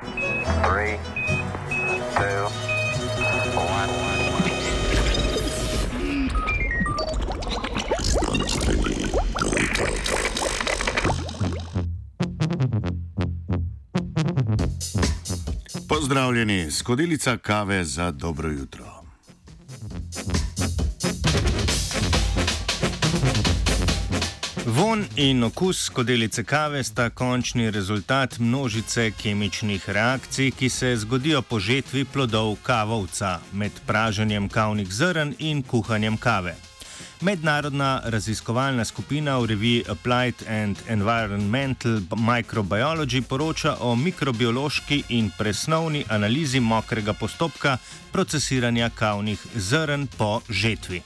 Three, two, one. Pozdravljeni, skodelica kave za dobro jutro. Von in okus skodelice kave sta končni rezultat množice kemičnih reakcij, ki se zgodijo po žetvi plodov kavovca med praženjem kavnih zrn in kuhanjem kave. Mednarodna raziskovalna skupina v reviji Applied and Environmental Microbiology poroča o mikrobiološki in presnovni analizi mokrega postopka procesiranja kavnih zrn po žetvi.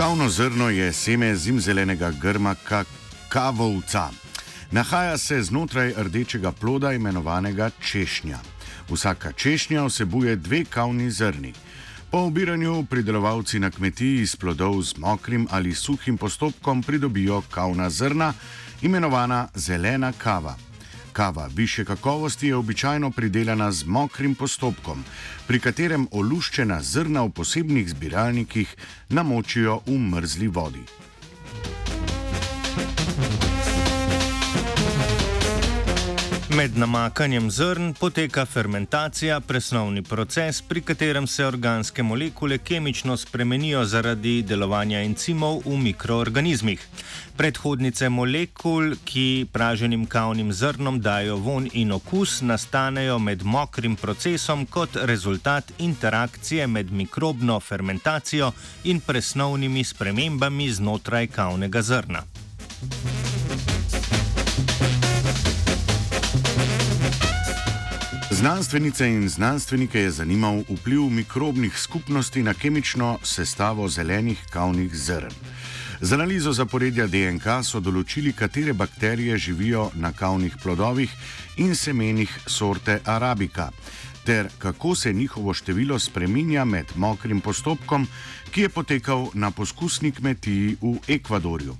Kavno zrno je seme zimzelenega grma kavovca. Nahaja se znotraj rdečega ploda imenovanega češnja. Vsaka češnja vsebuje dve kavni zrni. Po obiranju pridelovalci na kmetiji iz plodov z mokrim ali suhim postopkom pridobijo kavna zrna, imenovana zelena kava. Kava više kakovosti je običajno pridelana z mokrim postopkom, pri katerem oluščena zrna v posebnih zbiralnikih namočijo v mrzli vodi. Med namakanjem zrn poteka fermentacija, presnovni proces, pri katerem se organske molekule kemično spremenijo zaradi delovanja encimov v mikroorganizmih. Predhodnice molekul, ki praženim kavnim zrnom dajo von in okus, nastanejo med mokrim procesom kot rezultat interakcije med mikrobno fermentacijo in presnovnimi spremembami znotraj kavnega zrna. Znanstvenice in znanstvenike je zanimal vpliv mikrobnih skupnosti na kemično sestavo zelenih kavnih zrn. Z analizo zaporedja DNK so določili, katere bakterije živijo na kavnih plodovih in semenih sorte arabika, ter kako se njihovo število spreminja med mokrim postopkom, ki je potekal na poskusni kmetiji v Ekvadorju.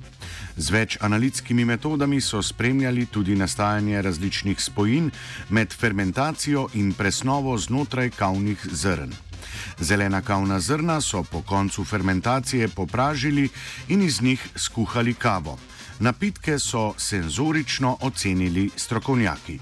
Z več analitskimi metodami so spremljali tudi nastajanje različnih spojin med fermentacijo in presnovo znotraj kavnih zrn. Zelena kavna zrna so po koncu fermentacije popražili in iz njih skuhali kavo. Napitke so senzorično ocenili strokovnjaki.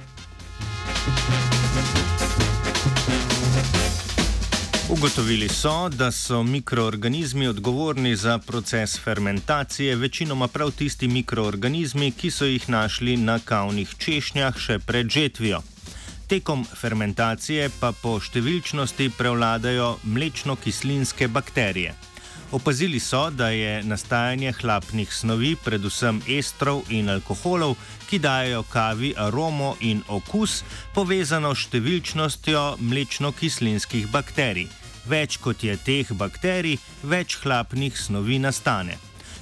Ugotovili so, da so mikroorganizmi odgovorni za proces fermentacije, večinoma prav tisti mikroorganizmi, ki so jih našli na kavnih češnjah še pred žetvijo. Tekom fermentacije pa po številčnosti prevladajo mlečno-kislinske bakterije. Opazili so, da je nastajanje hlapnih snovi, predvsem estrov in alkoholov, ki dajo kavi aromo in okus, povezano s številčnostjo mlečno-kislinskih bakterij. Več kot je teh bakterij, več hlapnih snovi nastane.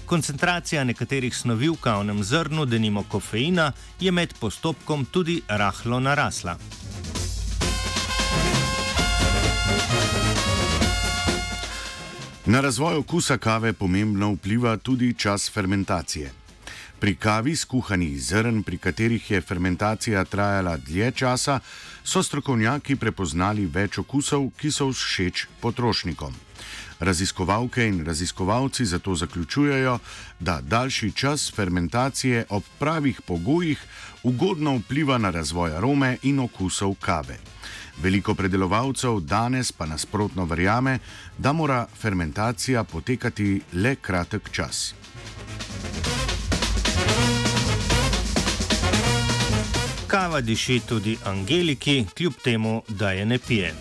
Koncentracija nekaterih snovi v kavnem zrnu, denimo kofeina, je med postopkom tudi rahlo narasla. Na razvoj okusa kave pomembno vpliva tudi čas fermentacije. Pri kavi skuhanih zrn, pri katerih je fermentacija trajala dlje časa, so strokovnjaki prepoznali več okusov, ki so všeč potrošnikom. Raziskovalke in raziskovalci zato zaključujejo, da daljši čas fermentacije ob pravih pogojih ugodno vpliva na razvoj arome in okusov kave. Veliko predelovalcev danes pa nasprotno verjame, da mora fermentacija potekati le kratek čas. Kava diši tudi Angeliki, kljub temu, da je ne pije.